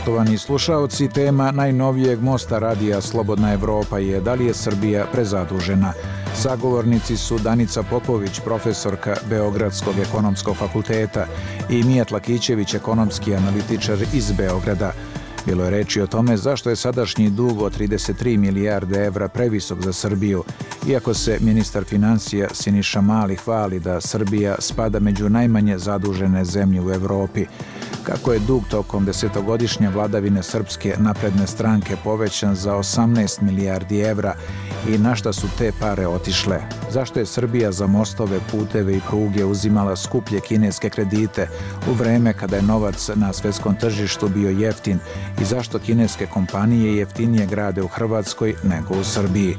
Poštovani slušaoci, tema najnovijeg mosta radija Slobodna Evropa je da li je Srbija prezadužena. Sagovornici su Danica Popović, profesorka Beogradskog ekonomskog fakulteta i Mijat Lakićević, ekonomski analitičar iz Beograda. Bilo je reči o tome zašto je sadašnji dug od 33 milijarde evra previsok za Srbiju, iako se ministar financija Siniša Mali hvali da Srbija spada među najmanje zadužene zemlje u Evropi. Kako je dug tokom desetogodišnje vladavine Srpske napredne stranke povećan za 18 milijardi evra i na šta su te pare otišle? Zašto je Srbija za mostove, puteve i pruge uzimala skuplje kineske kredite u vreme kada je novac na svetskom tržištu bio jeftin i zašto kineske kompanije jeftinije grade u Hrvatskoj nego u Srbiji?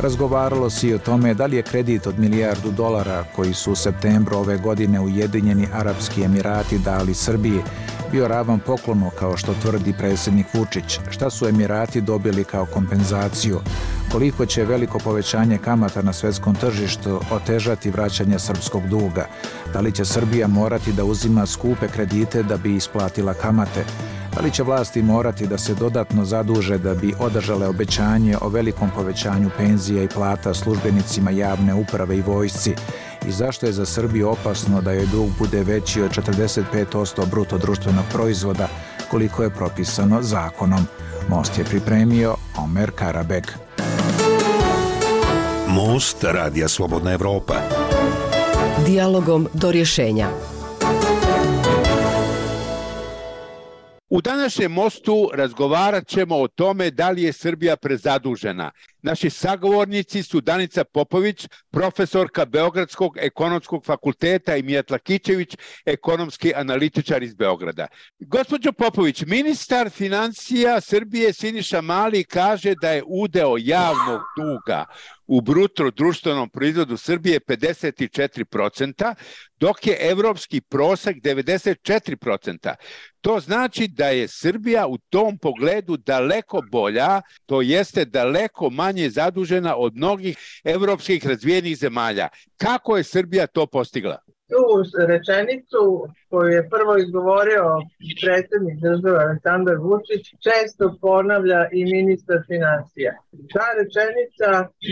Razgovaralo se i o tome da li je kredit od milijardu dolara koji su u septembru ove godine Ujedinjeni Arapski Emirati dali Srbiji bio ravan poklonu kao što tvrdi predsjednik Vučić. Šta su Emirati dobili kao kompenzaciju? Koliko će veliko povećanje kamata na svetskom tržištu otežati vraćanje srpskog duga? Da li će Srbija morati da uzima skupe kredite da bi isplatila kamate? Da li će vlasti morati da se dodatno zaduže da bi održale obećanje o velikom povećanju penzija i plata službenicima javne uprave i vojsci? I zašto je za Srbiju opasno da joj dug bude veći od 45% bruto društvenog proizvoda koliko je propisano zakonom? Most je pripremio Omer Karabek. Most Radija Slobodna Evropa. Dialogom do rješenja. U današnjem mostu razgovarat ćemo o tome da li je Srbija prezadužena. Naši sagovornici su Danica Popović, profesorka Beogradskog ekonomskog fakulteta i Mijatla Kićević, ekonomski analitičar iz Beograda. Gospođo Popović, ministar financija Srbije Siniša Mali kaže da je udeo javnog duga u bruto društvenom proizvodu Srbije 54%, dok je evropski prosek 94%. To znači da je Srbija u tom pogledu daleko bolja, to jeste daleko manje zadužena od mnogih evropskih razvijenih zemalja. Kako je Srbija to postigla? Tu rečenicu koju je prvo izgovorio predsjednik države Aleksandar Vučić često ponavlja i ministar financija. Ta rečenica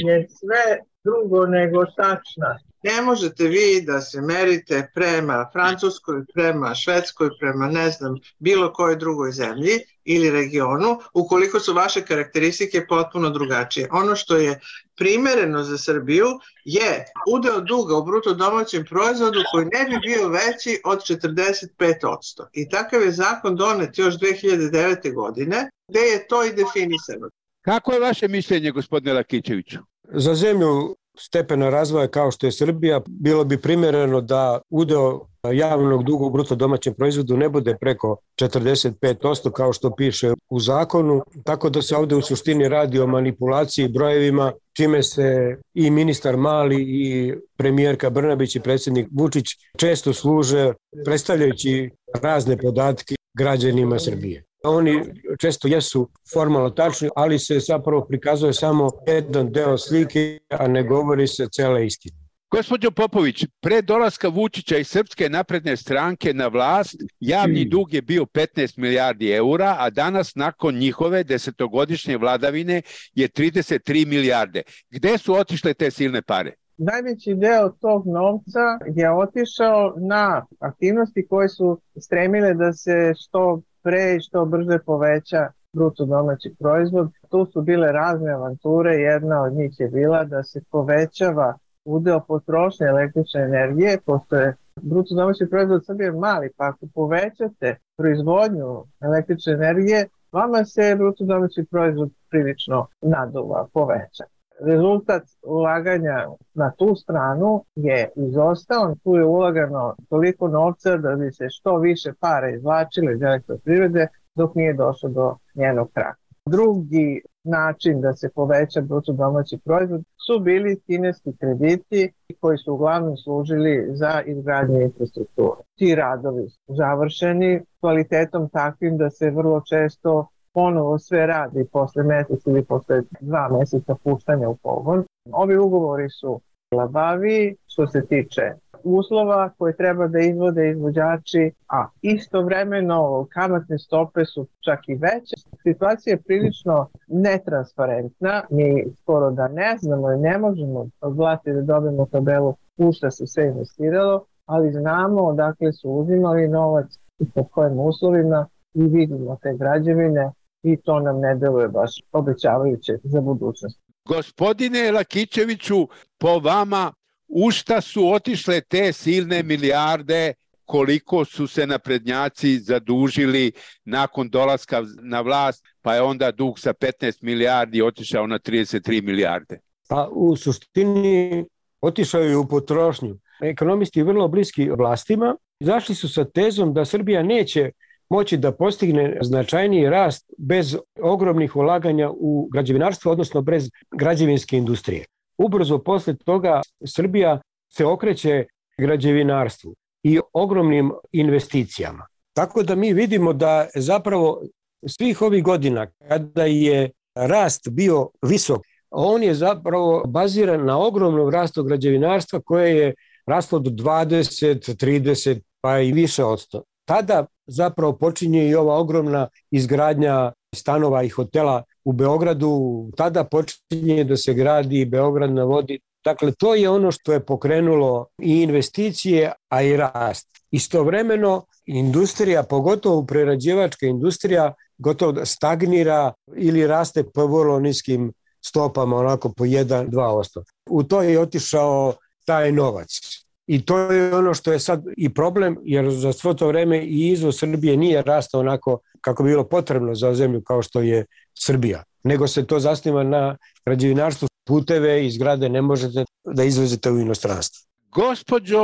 je sve drugo nego tačna. Ne možete vi da se merite prema Francuskoj, prema Švedskoj, prema ne znam, bilo kojoj drugoj zemlji ili regionu, ukoliko su vaše karakteristike potpuno drugačije. Ono što je primereno za Srbiju je udeo duga u bruto domaćem proizvodu koji ne bi bio veći od 45%. I takav je zakon donet još 2009. godine, gde je to i definisano. Kako je vaše mišljenje, gospodine Lakićeviću? Za zemlju stepena razvoja kao što je Srbija, bilo bi primjereno da udeo javnog duga u bruto domaćem proizvodu ne bude preko 45% kao što piše u zakonu, tako da se ovde u suštini radi o manipulaciji brojevima, čime se i ministar Mali i premijerka Brnabić i predsjednik Vučić često služe predstavljajući razne podatke građanima Srbije. Oni često jesu formalno tačni, ali se zapravo prikazuje samo jedan deo slike, a ne govori se cela istina. Gospodjo Popović, pre dolaska Vučića i Srpske napredne stranke na vlast, javni dug je bio 15 milijardi eura, a danas nakon njihove desetogodišnje vladavine je 33 milijarde. Gde su otišle te silne pare? Najveći deo tog novca je otišao na aktivnosti koje su stremile da se što pre i što brže poveća bruto domaći proizvod. Tu su bile razne avanture, jedna od njih je bila da se povećava udeo potrošnje električne energije, pošto je bruto domaći proizvod Srbije mali, pa ako povećate proizvodnju električne energije, vama se bruto domaći proizvod prilično naduva, poveća. Rezultat ulaganja na tu stranu je izostao, tu je ulagano toliko novca da bi se što više para izvlačile iz elektroprivrede dok nije došlo do njenog kraka. Drugi način da se poveća bruto domaći proizvod su bili kineski krediti koji su uglavnom služili za izgradnje infrastrukture. Ti radovi su završeni kvalitetom takvim da se vrlo često ponovo sve radi posle mesec ili posle dva meseca puštanja u pogon. Ovi ugovori su labavi što se tiče uslova koje treba da izvode izvođači, a istovremeno kamatne stope su čak i veće. Situacija je prilično netransparentna, mi skoro da ne znamo i ne možemo od da dobijemo tabelu u šta se sve investiralo, ali znamo odakle su uzimali novac i pod kojim uslovima i vidimo te građevine i to nam ne deluje baš obećavajuće za budućnost. Gospodine Lakićeviću, po vama u šta su otišle te silne milijarde koliko su se naprednjaci zadužili nakon dolaska na vlast, pa je onda dug sa 15 milijardi otišao na 33 milijarde. Pa u suštini otišao je u potrošnju. Ekonomisti vrlo bliski vlastima zašli su sa tezom da Srbija neće moći da postigne značajniji rast bez ogromnih ulaganja u građevinarstvo, odnosno bez građevinske industrije. Ubrzo posle toga Srbija se okreće građevinarstvu i ogromnim investicijama. Tako da mi vidimo da zapravo svih ovih godina kada je rast bio visok, on je zapravo baziran na ogromnom rastu građevinarstva koje je raslo do 20, 30 pa i više od 100. Tada zapravo počinje i ova ogromna izgradnja stanova i hotela u Beogradu, tada počinje da se gradi Beograd na vodi. Dakle, to je ono što je pokrenulo i investicije, a i rast. Istovremeno, industrija, pogotovo prerađivačka industrija, gotovo da stagnira ili raste po vrlo niskim stopama, onako po 1-2%. U to je otišao taj novac. I to je ono što je sad i problem, jer za svo to vreme i izvoz Srbije nije rastao onako kako bi bilo potrebno za zemlju kao što je Srbija, nego se to zasniva na građevinarstvu puteve i zgrade ne možete da izvozite u inostranstvo. Gospođo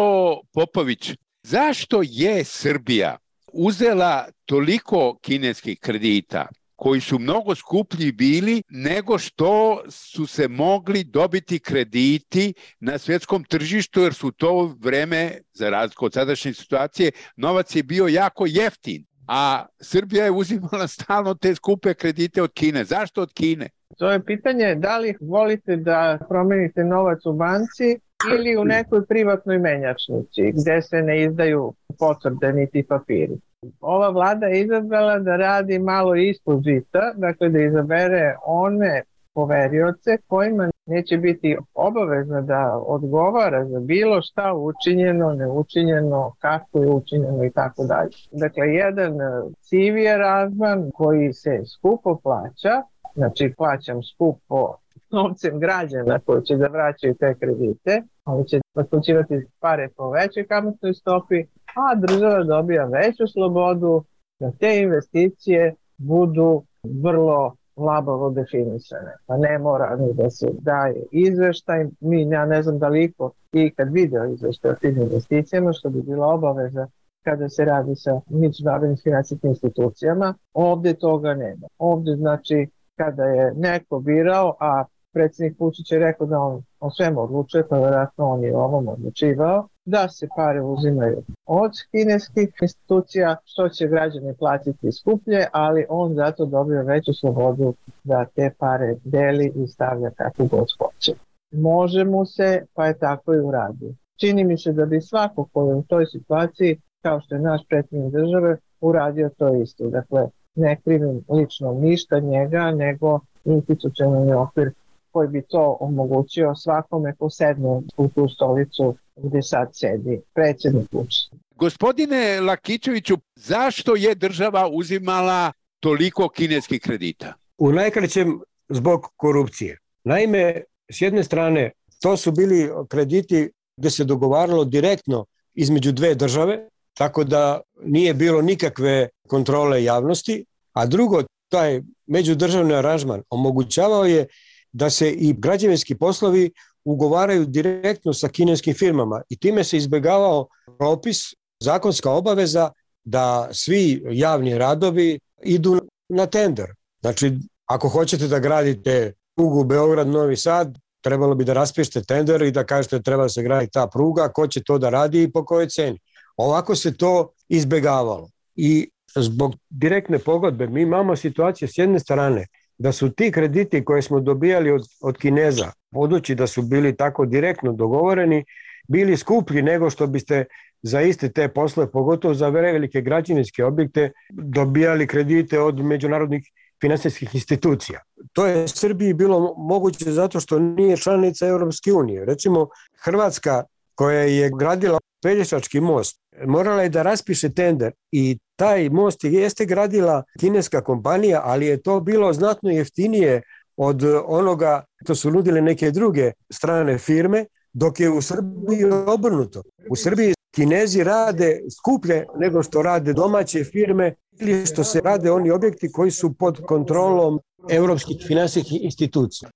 Popović, zašto je Srbija uzela toliko kineskih kredita koji su mnogo skuplji bili nego što su se mogli dobiti krediti na svjetskom tržištu jer su to vreme, za razliku od sadašnje situacije, novac je bio jako jeftin a Srbija je uzimala stalno te skupe kredite od Kine. Zašto od Kine? To je pitanje da li volite da promenite novac u banci ili u nekoj privatnoj menjačnici gde se ne izdaju potvrde niti papiri. Ova vlada je izabrala da radi malo ispod žita, dakle da izabere one poverioce kojima neće biti obavezna da odgovara za bilo šta učinjeno, neučinjeno, kako je učinjeno i tako dalje. Dakle, jedan CV je razman koji se skupo plaća, znači plaćam skupo novcem građana koji će da vraćaju te kredite, ali će otplaćivati pare po većoj kamatnoj stopi, a država dobija veću slobodu da te investicije budu vrlo labavo definisane. Pa ne mora ni da se daje izveštaj. Mi, ja ne znam da li i kad video izveštaj o tim investicijama, što bi bila obaveza kada se radi sa međunarodnim finansijskim institucijama. Ovde toga nema. Ovde znači kada je neko birao, a predsednik Vučić je rekao da on o svemu odlučuje, pa vjerojatno on je ovom odlučivao, da se pare uzimaju od kineskih institucija, što će građani platiti skuplje, ali on zato dobio veću slobodu da te pare deli i stavlja kako god hoće. Može mu se, pa je tako i uradio. Čini mi se da bi svako ko je u toj situaciji, kao što je naš predsjednik države, uradio to isto. Dakle, ne krivim lično ništa njega, nego institucionalni okvir koji bi to omogućio svakome ko sedne u tu stolicu gde sad sedi predsjednik Vučić. Gospodine Lakićeviću, zašto je država uzimala toliko kineskih kredita? U najkraćem zbog korupcije. Naime, s jedne strane, to su bili krediti gde se dogovaralo direktno između dve države, tako da nije bilo nikakve kontrole javnosti, a drugo, taj međudržavni aranžman omogućavao je da se i građevinski poslovi ugovaraju direktno sa kineskim firmama i time se izbegavao propis, zakonska obaveza da svi javni radovi idu na tender. Znači, ako hoćete da gradite prugu Beograd-Novi Sad, trebalo bi da raspišete tender i da kažete treba da se gradi ta pruga, ko će to da radi i po kojoj ceni. Ovako se to izbegavalo. I zbog direktne pogodbe mi imamo situaciju s jedne strane da su ti krediti koje smo dobijali od, od Kineza, budući da su bili tako direktno dogovoreni, bili skuplji nego što biste za iste te poslove, pogotovo za velike građevinske objekte, dobijali kredite od međunarodnih finansijskih institucija. To je Srbiji bilo moguće zato što nije članica Europske unije. Recimo, Hrvatska koja je gradila Pelješački most, morala je da raspiše tender i taj most jeste gradila kineska kompanija, ali je to bilo znatno jeftinije od onoga to su nudile neke druge strane firme, dok je u Srbiji obrnuto. U Srbiji Kinezi rade skuplje nego što rade domaće firme ili što se rade oni objekti koji su pod kontrolom evropskih finansijskih institucija.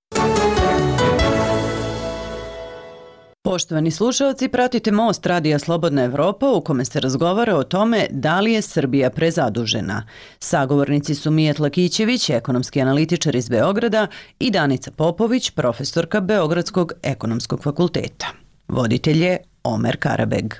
Poštovani slušalci, pratite Most Radija Slobodna Evropa u kome se razgovara o tome da li je Srbija prezadužena. Sagovornici su Mijet Lakićević, ekonomski analitičar iz Beograda i Danica Popović, profesorka Beogradskog ekonomskog fakulteta. Voditelj je Omer Karabeg.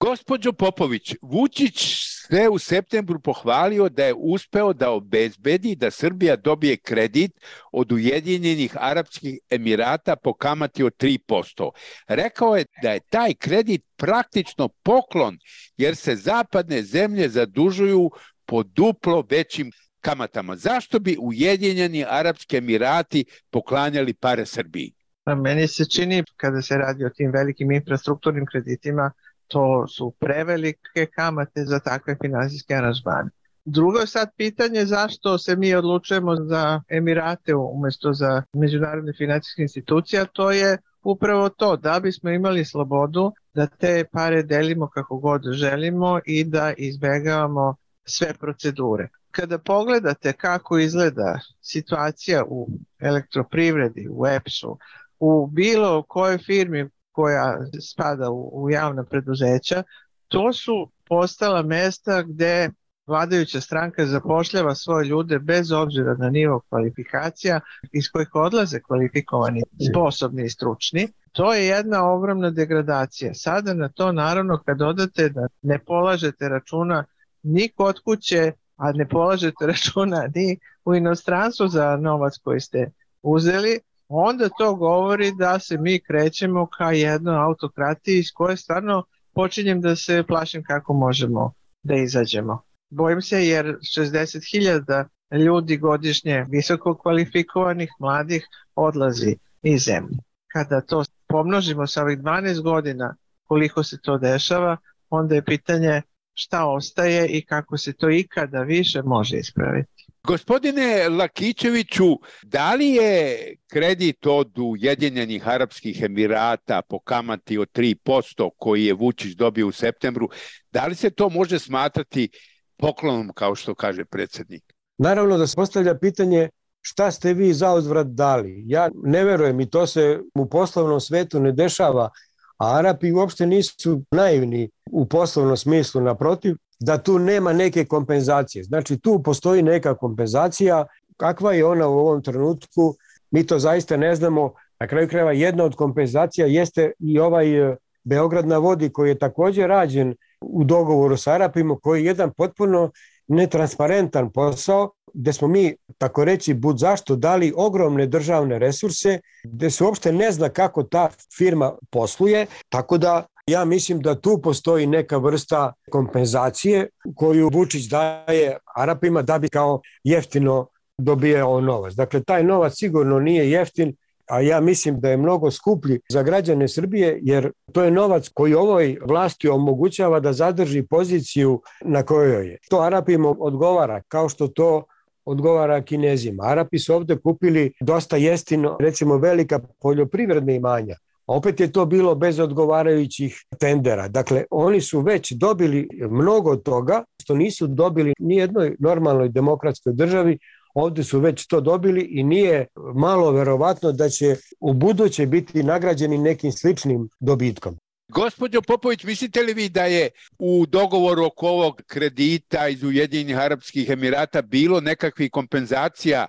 Gospođo Popović, Vučić sve u septembru pohvalio da je uspeo da obezbedi da Srbija dobije kredit od Ujedinjenih Arapskih Emirata po kamati od 3%. Rekao je da je taj kredit praktično poklon jer se zapadne zemlje zadužuju po duplo većim kamatama. Zašto bi Ujedinjeni Arapski Emirati poklanjali pare Srbiji? Pa meni se čini kada se radi o tim velikim infrastrukturnim kreditima to su prevelike kamate za takve finansijske aranžmane. Drugo je sad pitanje zašto se mi odlučujemo za Emirate umesto za međunarodne financijske institucije, to je upravo to, da bismo imali slobodu da te pare delimo kako god želimo i da izbegavamo sve procedure. Kada pogledate kako izgleda situacija u elektroprivredi, u EPS-u, u bilo kojoj firmi koja spada u, u javna preduzeća, to su postala mesta gde vladajuća stranka zapošljava svoje ljude bez obzira na nivo kvalifikacija iz kojih odlaze kvalifikovani, sposobni i stručni. To je jedna ogromna degradacija. Sada na to naravno kad odate da ne polažete računa ni kod kuće, a ne polažete računa ni u inostranstvu za novac koji ste uzeli, onda to govori da se mi krećemo ka jednoj autokratiji iz koje stvarno počinjem da se plašim kako možemo da izađemo. Bojim se jer 60.000 ljudi godišnje visoko kvalifikovanih mladih odlazi iz zemlje. Kada to pomnožimo sa ovih 12 godina koliko se to dešava, onda je pitanje šta ostaje i kako se to ikada više može ispraviti. Gospodine Lakićeviću, da li je kredit od Ujedinjenih Arapskih Emirata po kamati od 3% koji je Vučić dobio u septembru, da li se to može smatrati poklonom kao što kaže predsednik? Naravno da se postavlja pitanje šta ste vi za uzvrat dali. Ja ne verujem i to se u poslovnom svetu ne dešava, a Arapi uopšte nisu naivni u poslovnom smislu, naprotiv, da tu nema neke kompenzacije. Znači tu postoji neka kompenzacija, kakva je ona u ovom trenutku, mi to zaista ne znamo. Na kraju krajeva jedna od kompenzacija jeste i ovaj e, Beograd na vodi koji je takođe rađen u dogovoru sa Arapima, koji je jedan potpuno netransparentan posao, gde smo mi, tako reći, bud zašto dali ogromne državne resurse, gde se uopšte ne zna kako ta firma posluje, tako da Ja mislim da tu postoji neka vrsta kompenzacije koju Vučić daje Arapima da bi kao jeftino dobijao novac. Dakle, taj novac sigurno nije jeftin, a ja mislim da je mnogo skuplji za građane Srbije, jer to je novac koji ovoj vlasti omogućava da zadrži poziciju na kojoj je. To Arapima odgovara, kao što to odgovara Kinezima. Arapi su ovde kupili dosta jestino, recimo velika poljoprivredna imanja Opet je to bilo bez odgovarajućih tendera. Dakle, oni su već dobili mnogo toga što nisu dobili ni jednoj normalnoj demokratskoj državi, ovde su već to dobili i nije malo verovatno da će u buduće biti nagrađeni nekim sličnim dobitkom. Gospodjo Popović, mislite li vi da je u dogovoru oko ovog kredita iz Ujedinjenih Arabskih Emirata bilo nekakvih kompenzacija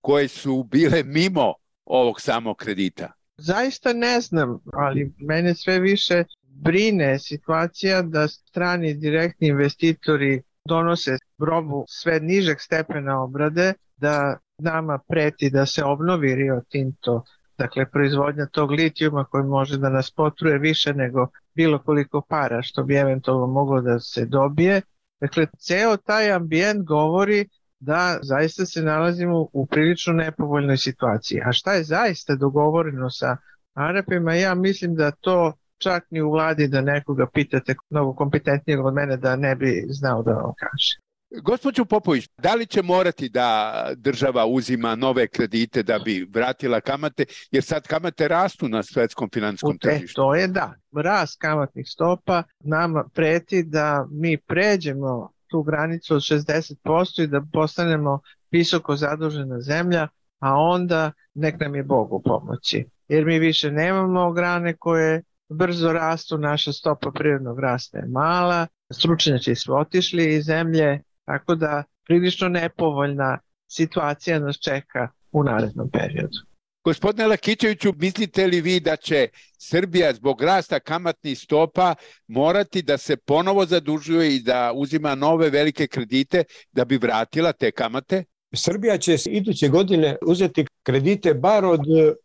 koje su bile mimo ovog samog kredita? Zaista ne znam, ali mene sve više brine situacija da strani direktni investitori donose robu sve nižeg stepena obrade, da nama preti da se obnovi Rio Tinto dakle proizvodnja tog litijuma koji može da nas potruje više nego bilo koliko para što bi eventualno moglo da se dobije. Dakle, ceo taj ambijent govori da zaista se nalazimo u prilično nepovoljnoj situaciji. A šta je zaista dogovoreno sa Arapima, ja mislim da to čak ni u vladi da nekoga pitate mnogo kompetentnijeg od mene da ne bi znao da vam kaže. Gospođo Popović, da li će morati da država uzima nove kredite da bi vratila kamate, jer sad kamate rastu na svetskom finanskom tržištu? To je da. Rast kamatnih stopa nama preti da mi pređemo tu granicu od 60% i da postanemo visoko zadužena zemlja, a onda nek nam je Bog u pomoći. Jer mi više nemamo grane koje brzo rastu, naša stopa prirodnog rasta je mala, stručnjaci su otišli iz zemlje, tako da prilično nepovoljna situacija nas čeka u narednom periodu. Gospodine Lakićeviću, mislite li vi da će Srbija zbog rasta kamatnih stopa morati da se ponovo zadužuje i da uzima nove velike kredite da bi vratila te kamate? Srbija će iduće godine uzeti kredite bar od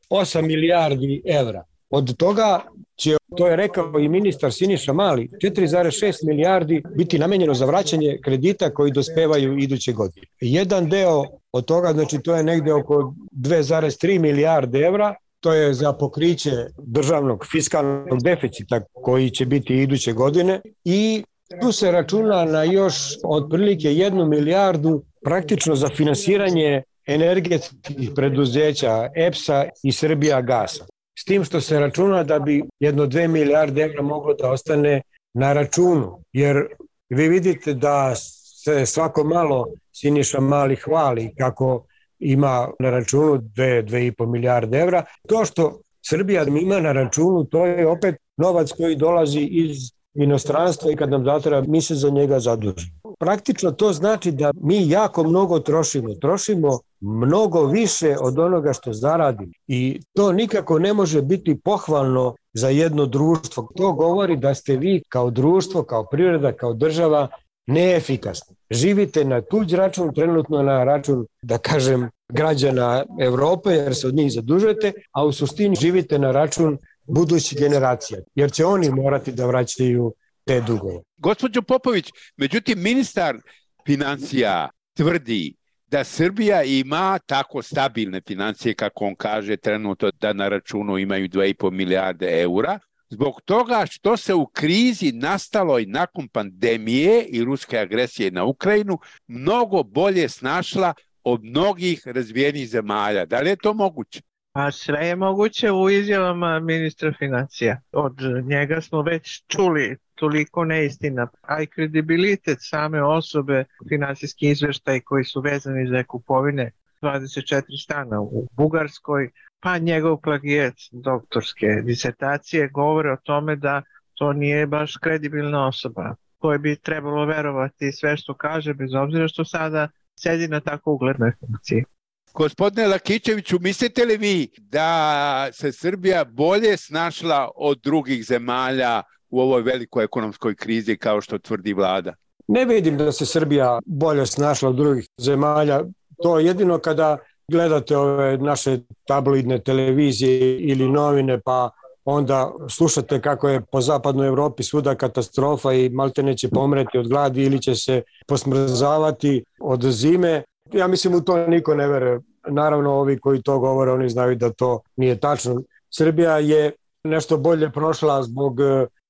8 milijardi evra. Od toga će, to je rekao i ministar Siniša Mali, 4,6 milijardi biti namenjeno za vraćanje kredita koji dospevaju iduće godine. Jedan deo od toga, znači to je negde oko 2,3 milijarde evra, to je za pokriće državnog fiskalnog deficita koji će biti iduće godine i tu se računa na još otprilike jednu milijardu praktično za finansiranje energetskih preduzeća EPS-a i Srbija gasa. S tim što se računa da bi jedno 2 milijarde evra moglo da ostane na računu, jer vi vidite da se svako malo Siniša Mali hvali kako ima na računu 2, 2,5 milijarde evra. To što Srbija ima na računu, to je opet novac koji dolazi iz inostranstva i kad nam zatreba, mi se za njega zadužimo. Praktično to znači da mi jako mnogo trošimo. Trošimo mnogo više od onoga što zaradimo. I to nikako ne može biti pohvalno za jedno društvo. To govori da ste vi kao društvo, kao priroda, kao država neefikasni. Živite na tuđ račun, trenutno na račun, da kažem, građana Evrope, jer se od njih zadužujete, a u suštini živite na račun budućih generacija, jer će oni morati da vraćaju te dugove. Gospođo Popović, međutim, ministar financija tvrdi da Srbija ima tako stabilne financije, kako on kaže trenutno da na računu imaju 2,5 milijarde eura, zbog toga što se u krizi nastalo i nakon pandemije i ruske agresije na Ukrajinu mnogo bolje snašla od mnogih razvijenih zemalja. Da li je to moguće? Pa sve je moguće u izjavama ministra financija. Od njega smo već čuli toliko neistina, a i kredibilitet same osobe, finansijski izveštaj koji su vezani za kupovine 24 stana u Bugarskoj, pa njegov plagijet doktorske disertacije govore o tome da to nije baš kredibilna osoba koje bi trebalo verovati sve što kaže, bez obzira što sada sedi na tako uglednoj funkciji. Gospodine Lakićeviću, mislite li vi da se Srbija bolje snašla od drugih zemalja u ovoj velikoj ekonomskoj krizi kao što tvrdi vlada? Ne vidim da se Srbija bolje snašla od drugih zemalja. To jedino kada gledate ove naše tabloidne televizije ili novine pa onda slušate kako je po zapadnoj Evropi svuda katastrofa i malte neće pomreti od gladi ili će se posmrzavati od zime. Ja mislim u to niko ne vere. Naravno ovi koji to govore oni znaju da to nije tačno. Srbija je nešto bolje prošla zbog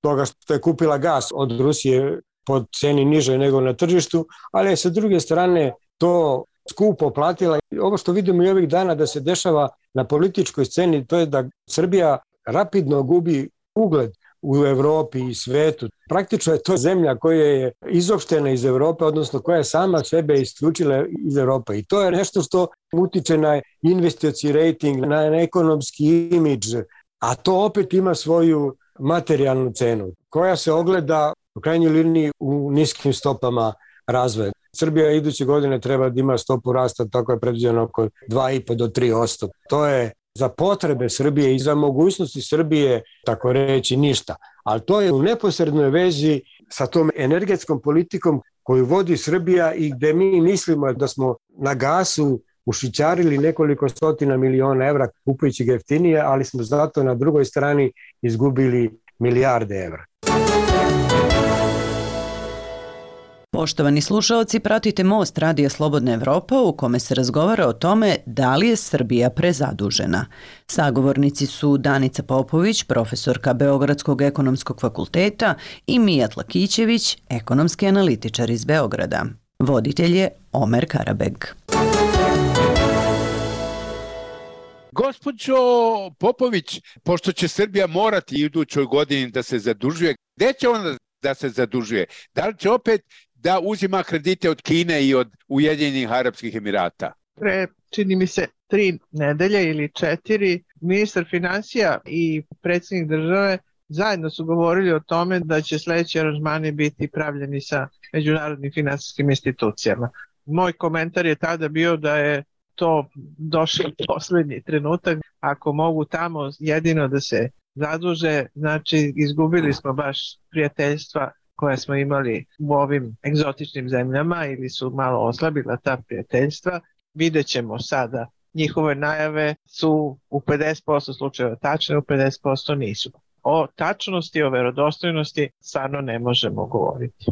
toga što je kupila gas od Rusije po ceni niže nego na tržištu, ali sa druge strane to skupo platila. Ovo što vidimo i ovih dana da se dešava na političkoj sceni, to je da Srbija rapidno gubi ugled u Evropi i svetu. Praktično je to zemlja koja je izopštena iz Evrope, odnosno koja je sama sebe isključila iz Evrope. I to je nešto što utiče na investici rating, na ekonomski imidž, a to opet ima svoju materijalnu cenu, koja se ogleda u krajnjoj liniji u niskim stopama razvoja. Srbija iduće godine treba da ima stopu rasta, tako je predviđeno oko 2,5 do 3 osto. To je za potrebe Srbije i za mogućnosti Srbije, tako reći, ništa. Ali to je u neposrednoj vezi sa tom energetskom politikom koju vodi Srbija i gde mi mislimo da smo na gasu ušićarili nekoliko stotina miliona evra kupujući ga jeftinije, ali smo zato na drugoj strani izgubili milijarde evra. Poštovani slušalci, pratite Most Radija Slobodna Evropa u kome se razgovara o tome da li je Srbija prezadužena. Sagovornici su Danica Popović, profesorka Beogradskog ekonomskog fakulteta i Mijat Lakićević, ekonomski analitičar iz Beograda. Voditelj je Omer Karabeg. Gospođo Popović, pošto će Srbija morati idućoj godini da se zadužuje, gde će ona da se zadužuje? Da li će opet da uzima kredite od Kine i od Ujedinjenih Arabskih Emirata? Pre, čini mi se, tri nedelje ili četiri, ministar financija i predsjednik države zajedno su govorili o tome da će sledeći aranžmani biti pravljeni sa međunarodnim finansijskim institucijama. Moj komentar je tada bio da je to došao poslednji trenutak. Ako mogu tamo jedino da se zaduže, znači izgubili smo baš prijateljstva koje smo imali u ovim egzotičnim zemljama ili su malo oslabila ta prijateljstva. Vidjet ćemo sada njihove najave su u 50% slučajeva tačne, u 50% nisu. O tačnosti, o verodostojnosti stvarno ne možemo govoriti.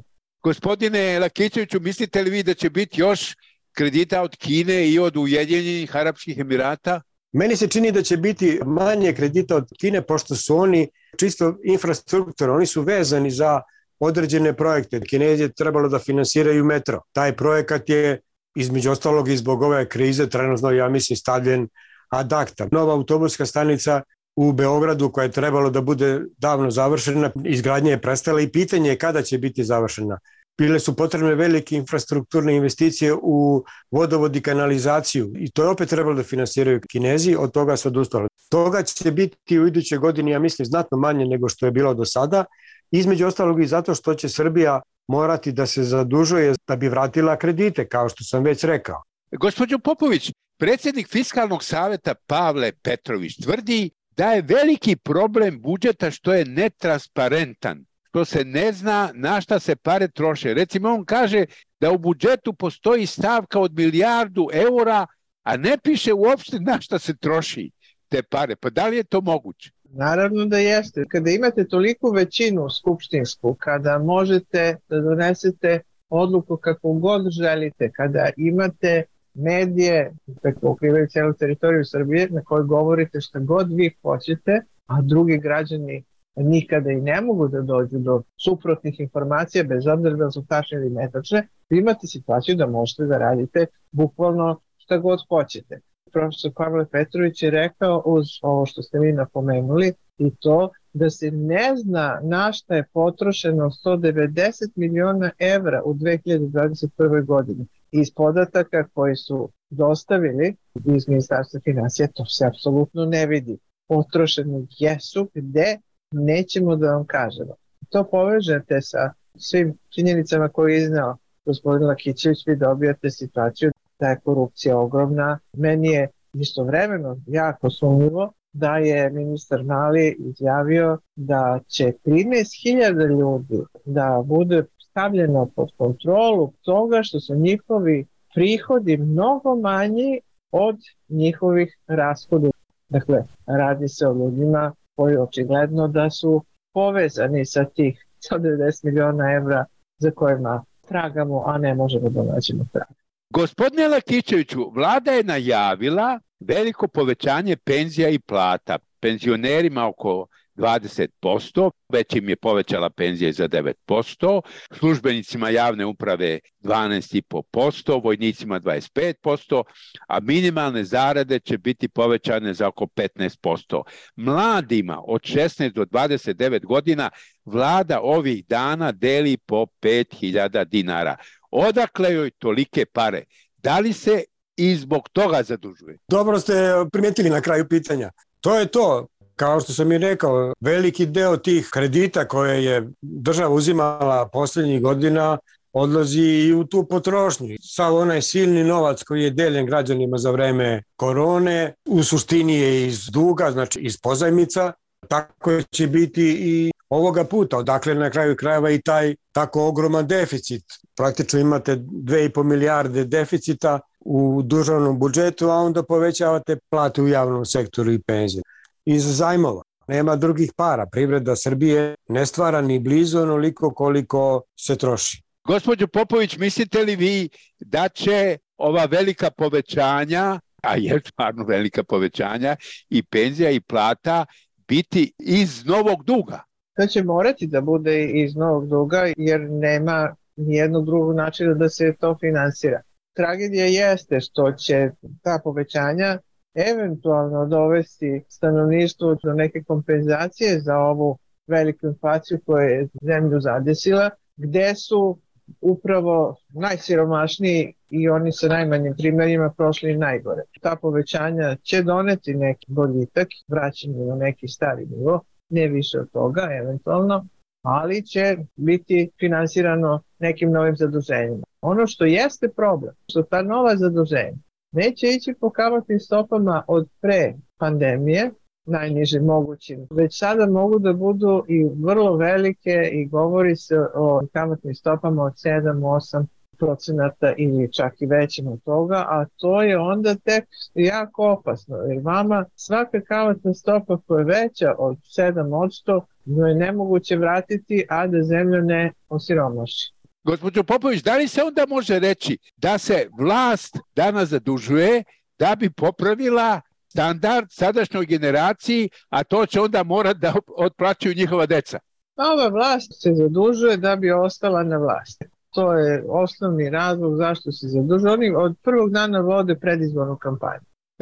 Gospodine Lakićeviću, mislite li vi da će biti još kredita od Kine i od Ujedinjenih Arapskih Emirata? Meni se čini da će biti manje kredita od Kine, pošto su oni čisto infrastruktura, oni su vezani za određene projekte. Kinezi je trebalo da finansiraju metro. Taj projekat je između ostalog i zbog ove krize trenutno, ja mislim, stavljen ad acta. Nova autobuska stanica u Beogradu koja je trebalo da bude davno završena, izgradnja je prestala i pitanje je kada će biti završena. Bile su potrebne velike infrastrukturne investicije u vodovod i kanalizaciju i to je opet trebalo da finansiraju Kinezi, od toga su odustali. Toga će biti u idućoj godini, ja mislim, znatno manje nego što je bilo do sada, između ostalog i zato što će Srbija morati da se zadužuje da bi vratila kredite, kao što sam već rekao. Gospodin Popović, predsjednik Fiskalnog saveta Pavle Petrović tvrdi da je veliki problem budžeta što je netransparentan, što se ne zna na šta se pare troše. Recimo, on kaže da u budžetu postoji stavka od milijardu eura, a ne piše uopšte na šta se troši te pare. Pa da li je to moguće? Naravno da jeste. Kada imate toliku većinu skupštinsku, kada možete da donesete odluku kako god želite, kada imate medije koje pokrivaju celu teritoriju Srbije na kojoj govorite šta god vi hoćete, a drugi građani nikada i ne mogu da dođu do suprotnih informacija bez obzira da su tačne ili netačne, vi imate situaciju da možete da radite bukvalno šta god hoćete profesor Pavle Petrović je rekao uz ovo što ste vi napomenuli i to da se ne zna na šta je potrošeno 190 miliona evra u 2021. godini. Iz podataka koji su dostavili iz Ministarstva financija to se apsolutno ne vidi. Potrošeno jesu gde nećemo da vam kažemo. To povežete sa svim činjenicama koje je iznao gospodin Lakićević, vi dobijate situaciju da je korupcija ogromna. Meni je istovremeno jako sumnjivo da je ministar Mali izjavio da će 13.000 ljudi da bude stavljeno pod kontrolu toga što su njihovi prihodi mnogo manji od njihovih rashoda. Dakle, radi se o ljudima koji očigledno da su povezani sa tih 190 miliona evra za kojima tragamo, a ne možemo da nađemo trag. Gospodine Lakićeviću, vlada je najavila veliko povećanje penzija i plata. Penzionerima oko 20%, već im je povećala penzija za 9%, službenicima javne uprave 12,5%, vojnicima 25%, a minimalne zarade će biti povećane za oko 15%. Mladima od 16 do 29 godina vlada ovih dana deli po 5000 dinara. Odakle joj tolike pare? Da li se i zbog toga zadužuje? Dobro ste primetili na kraju pitanja. To je to. Kao što sam i rekao, veliki deo tih kredita koje je država uzimala poslednjih godina odlazi i u tu potrošnju. Sav onaj silni novac koji je deljen građanima za vreme korone, u suštini je iz duga, znači iz pozajmica, tako će biti i ovoga puta, odakle na kraju krajeva i taj tako ogroman deficit. Praktično imate 2,5 milijarde deficita u državnom budžetu, a onda povećavate plate u javnom sektoru i penzije. Iz zajmova. Nema drugih para. Privreda Srbije ne stvara ni blizu onoliko koliko se troši. Gospodin Popović, mislite li vi da će ova velika povećanja, a je stvarno velika povećanja, i penzija i plata biti iz novog duga? To će morati da bude iz novog duga jer nema nijednog drugog načina da se to finansira. Tragedija jeste što će ta povećanja eventualno dovesti stanovništvo do neke kompenzacije za ovu veliku inflaciju koja je zemlju zadesila, gde su upravo najsiromašniji i oni sa najmanjim primerima prošli najgore. Ta povećanja će doneti neki boljitak, vraćanje na neki stari nivo, ne više od toga eventualno, ali će biti finansirano nekim novim zaduženjima. Ono što jeste problem, što ta nova zaduženja neće ići po kamatnim stopama od pre pandemije, najniže mogućim, već sada mogu da budu i vrlo velike i govori se o kamatnim stopama od 7-8 procenata ili čak i većim od toga, a to je onda tek jako opasno, jer vama svaka kamatna stopa koja je veća od 7%, no je nemoguće vratiti, a da zemlja ne osiromaši. Gospođo Popović, da li se onda može reći da se vlast danas zadužuje da bi popravila standard sadašnjoj generaciji, a to će onda morati da otplaćuju njihova deca? Ova vlast se zadužuje da bi ostala na vlasti. To je osnovni razlog zašto se zadužuje. Oni od prvog dana vode predizbornu kampanju.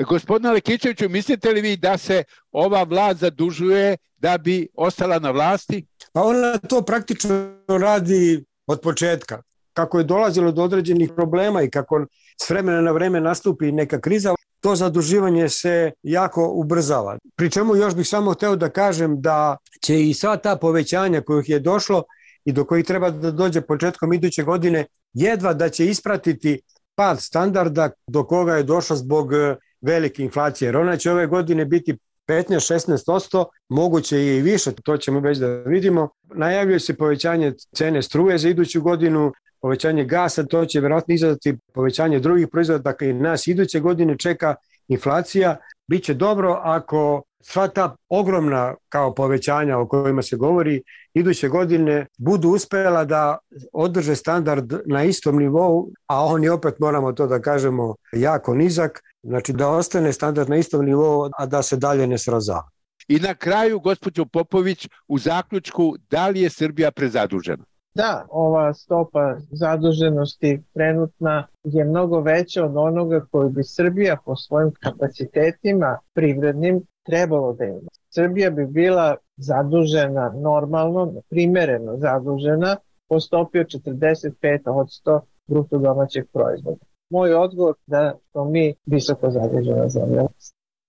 Gospodina Lekićeviću, mislite li vi da se ova vlast zadužuje da bi ostala na vlasti? Pa ona to praktično radi od početka. Kako je dolazilo do određenih problema i kako s vremena na vreme nastupi neka kriza, to zaduživanje se jako ubrzava. Pri čemu još bih samo hteo da kažem da će i sva ta povećanja kojih je došlo i do kojih treba da dođe početkom iduće godine, jedva da će ispratiti pad standarda do koga je došlo zbog e, velike inflacije. Jer ona će ove godine biti 15-16%, moguće i više, to ćemo već da vidimo. Najavljuje se povećanje cene struje za iduću godinu, povećanje gasa, to će verovatno izazvati povećanje drugih proizvoda, dakle nas iduće godine čeka inflacija. Biće dobro ako sva ta ogromna kao povećanja o kojima se govori iduće godine budu uspela da održe standard na istom nivou, a on je opet moramo to da kažemo jako nizak, znači da ostane standard na istom nivou, a da se dalje ne srazava. I na kraju, gospođo Popović, u zaključku, da li je Srbija prezadužena? Da, ova stopa zaduženosti trenutna je mnogo veća od onoga koju bi Srbija po svojim kapacitetima privrednim trebalo da ima. Srbija bi bila zadužena normalno, primereno zadužena po stopi od 45% bruto domaćeg proizvoda. Moj odgovor da smo mi visoko zadužena zemlja.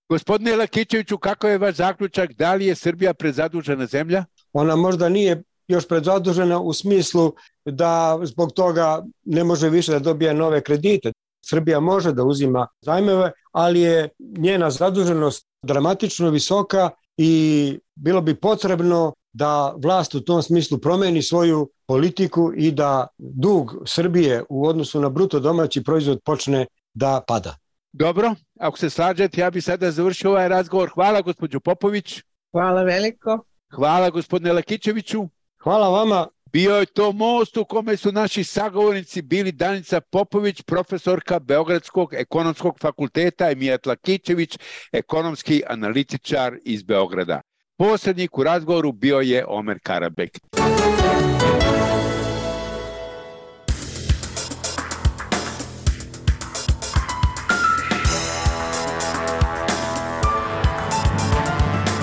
Gospodine Lakićeviću, kako je vaš zaključak? Da li je Srbija prezadužena zemlja? Ona možda nije još predzadužena u smislu da zbog toga ne može više da dobije nove kredite. Srbija može da uzima zajmeve, ali je njena zaduženost dramatično visoka i bilo bi potrebno da vlast u tom smislu promeni svoju politiku i da dug Srbije u odnosu na bruto domaći proizvod počne da pada. Dobro, ako se slađete, ja bih sada završio ovaj razgovor. Hvala gospođu Popović. Hvala veliko. Hvala gospodine Lakićeviću. Hvala vama. Bio je to most u kome su naši sagovornici bili Danica Popović, profesorka Beogradskog ekonomskog fakulteta i Mijat Lakićević, ekonomski analitičar iz Beograda. Posrednik u razgovoru bio je Omer Karabek.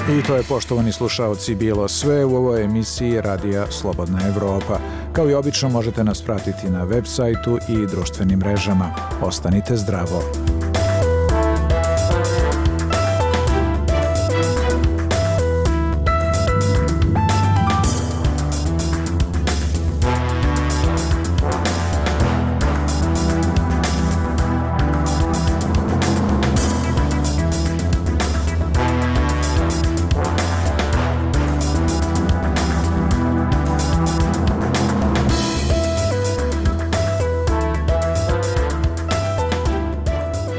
I to je, poštovani slušalci, bilo sve u ovoj emisiji Radija Slobodna Evropa. Kao i obično možete nas pratiti na web sajtu i društvenim mrežama. Ostanite zdravo!